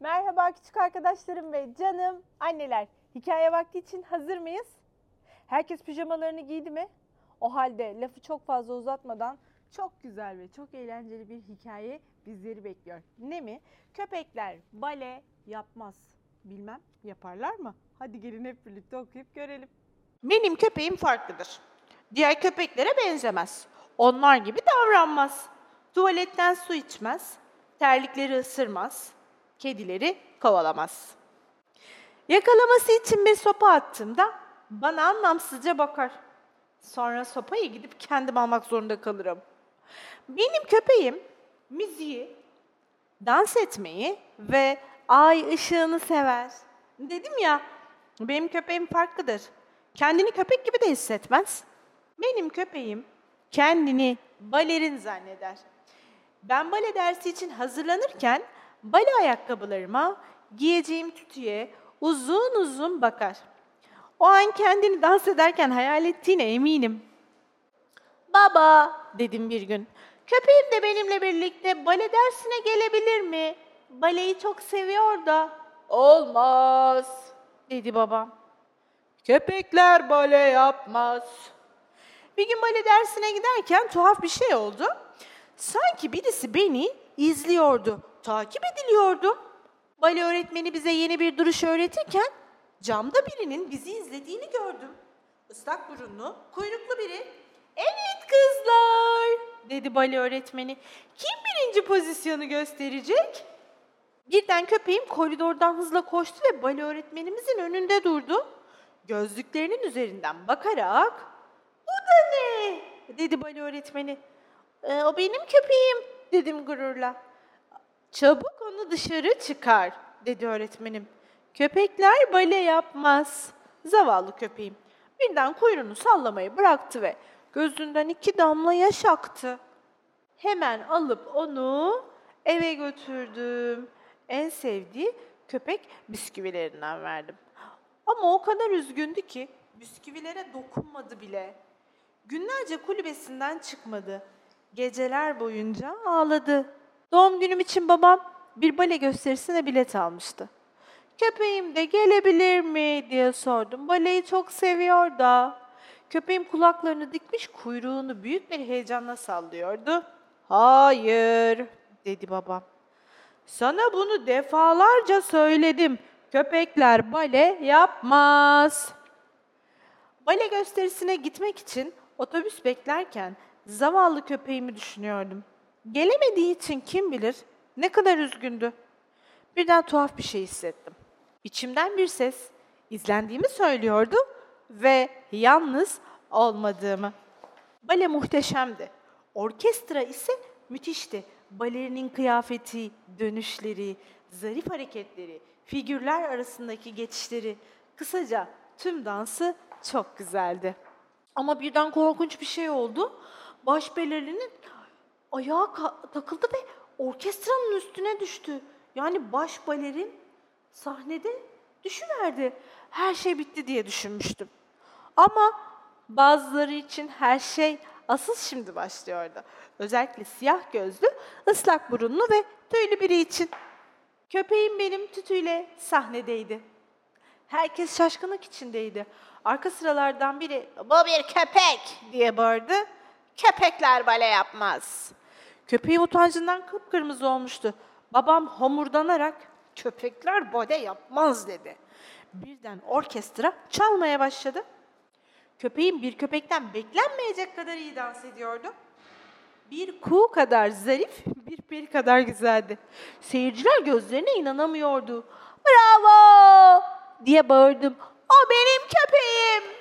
Merhaba küçük arkadaşlarım ve canım anneler. Hikaye vakti için hazır mıyız? Herkes pijamalarını giydi mi? O halde lafı çok fazla uzatmadan çok güzel ve çok eğlenceli bir hikaye bizleri bekliyor. Ne mi? Köpekler bale yapmaz. Bilmem yaparlar mı? Hadi gelin hep birlikte okuyup görelim. Benim köpeğim farklıdır. Diğer köpeklere benzemez. Onlar gibi davranmaz. Tuvaletten su içmez. Terlikleri ısırmaz. Kedileri kovalamaz. Yakalaması için bir sopa attığımda bana anlamsızca bakar. Sonra sopayı gidip kendim almak zorunda kalırım. Benim köpeğim müziği, dans etmeyi ve ay ışığını sever. Dedim ya, benim köpeğim farklıdır. Kendini köpek gibi de hissetmez. Benim köpeğim kendini balerin zanneder. Ben bale dersi için hazırlanırken bale ayakkabılarıma, giyeceğim tütüye uzun uzun bakar. O an kendini dans ederken hayal ettiğine eminim. Baba dedim bir gün. Köpeğim de benimle birlikte bale dersine gelebilir mi? Baleyi çok seviyor da. Olmaz dedi babam. Köpekler bale yapmaz. Bir gün bale dersine giderken tuhaf bir şey oldu. Sanki birisi beni izliyordu, takip ediliyordum. Bale öğretmeni bize yeni bir duruş öğretirken camda birinin bizi izlediğini gördüm. Islak burunlu, kuyruklu biri. Evet kızlar, dedi bale öğretmeni. Kim birinci pozisyonu gösterecek? Birden köpeğim koridordan hızla koştu ve bale öğretmenimizin önünde durdu. Gözlüklerinin üzerinden bakarak, ''Bu da ne?'' dedi bale öğretmeni. "E, ''O benim köpeğim.'' Dedim gururla. ''Çabuk onu dışarı çıkar.'' dedi öğretmenim. ''Köpekler bale yapmaz.'' Zavallı köpeğim birden kuyruğunu sallamayı bıraktı ve gözünden iki damla yaş aktı. Hemen alıp onu eve götürdüm. En sevdiği köpek bisküvilerinden verdim. Ama o kadar üzgündü ki bisküvilere dokunmadı bile. Günlerce kulübesinden çıkmadı. Geceler boyunca ağladı. Doğum günüm için babam bir bale gösterisine bilet almıştı. Köpeğim de gelebilir mi diye sordum. Baleyi çok seviyor da. Köpeğim kulaklarını dikmiş kuyruğunu büyük bir heyecanla sallıyordu. Hayır dedi babam. Sana bunu defalarca söyledim. Köpekler bale yapmaz. Bale gösterisine gitmek için otobüs beklerken zavallı köpeğimi düşünüyordum. Gelemediği için kim bilir ne kadar üzgündü. Birden tuhaf bir şey hissettim. İçimden bir ses izlendiğimi söylüyordu ve yalnız olmadığımı. Bale muhteşemdi. Orkestra ise müthişti. Balerinin kıyafeti, dönüşleri, zarif hareketleri, figürler arasındaki geçişleri, kısaca tüm dansı çok güzeldi. Ama birden korkunç bir şey oldu. Baş balerinin ayağı takıldı ve orkestranın üstüne düştü. Yani baş balerin sahnede düşüverdi. Her şey bitti diye düşünmüştüm. Ama bazıları için her şey asıl şimdi başlıyordu. Özellikle siyah gözlü, ıslak burunlu ve tüylü biri için. Köpeğim benim tütüyle sahnedeydi. Herkes şaşkınlık içindeydi. Arka sıralardan biri bu bir köpek diye bağırdı. Köpekler bale yapmaz. Köpeğim utancından kıpkırmızı olmuştu. Babam homurdanarak köpekler bale yapmaz dedi. Birden orkestra çalmaya başladı. Köpeğim bir köpekten beklenmeyecek kadar iyi dans ediyordu. Bir kuğu kadar zarif, bir peri kadar güzeldi. Seyirciler gözlerine inanamıyordu. Bravo! diye bağırdım. O benim köpeğim.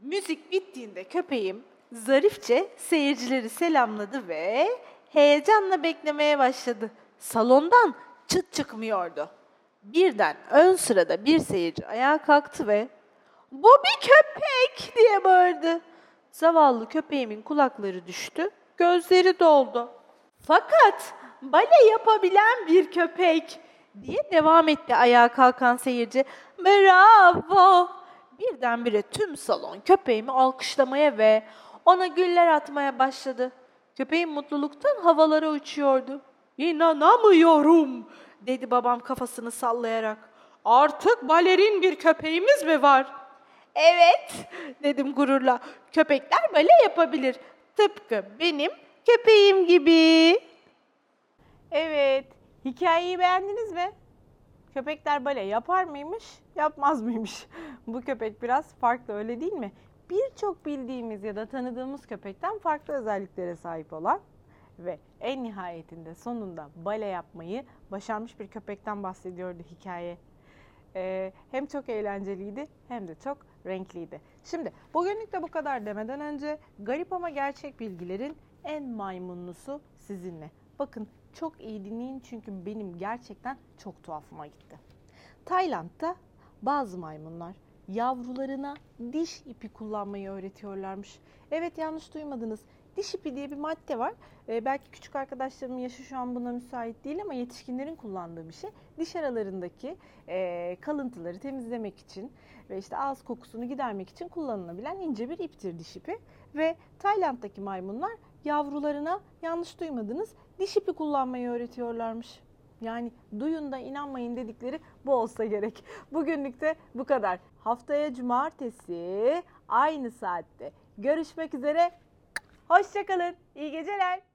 Müzik bittiğinde köpeğim zarifçe seyircileri selamladı ve heyecanla beklemeye başladı. Salondan çıt çıkmıyordu. Birden ön sırada bir seyirci ayağa kalktı ve ''Bu bir köpek!'' diye bağırdı. Zavallı köpeğimin kulakları düştü, gözleri doldu. Fakat bale yapabilen bir köpek diye devam etti ayağa kalkan seyirci. Bravo! Birdenbire tüm salon köpeğimi alkışlamaya ve ona güller atmaya başladı. Köpeğim mutluluktan havalara uçuyordu. İnanamıyorum dedi babam kafasını sallayarak. Artık balerin bir köpeğimiz mi var? Evet, dedim gururla. Köpekler bale yapabilir. Tıpkı benim köpeğim gibi. Evet, hikayeyi beğendiniz mi? Köpekler bale yapar mıymış, yapmaz mıymış? Bu köpek biraz farklı öyle değil mi? Birçok bildiğimiz ya da tanıdığımız köpekten farklı özelliklere sahip olan ve en nihayetinde sonunda bale yapmayı başarmış bir köpekten bahsediyordu hikaye. Ee, hem çok eğlenceliydi hem de çok renkliydi. Şimdi bugünlük de bu kadar demeden önce garip ama gerçek bilgilerin en maymunlusu sizinle. Bakın çok iyi dinleyin çünkü benim gerçekten çok tuhafıma gitti. Tayland'da bazı maymunlar yavrularına diş ipi kullanmayı öğretiyorlarmış. Evet yanlış duymadınız. Diş ipi diye bir madde var. Ee, belki küçük arkadaşlarımın yaşı şu an buna müsait değil ama yetişkinlerin kullandığı bir şey. Diş aralarındaki e, kalıntıları temizlemek için ve işte ağız kokusunu gidermek için kullanılabilen ince bir iptir diş ipi. Ve Tayland'daki maymunlar yavrularına yanlış duymadınız diş ipi kullanmayı öğretiyorlarmış. Yani duyun da inanmayın dedikleri bu olsa gerek. Bugünlük de bu kadar. Haftaya cumartesi aynı saatte görüşmek üzere. Hoşçakalın. İyi geceler.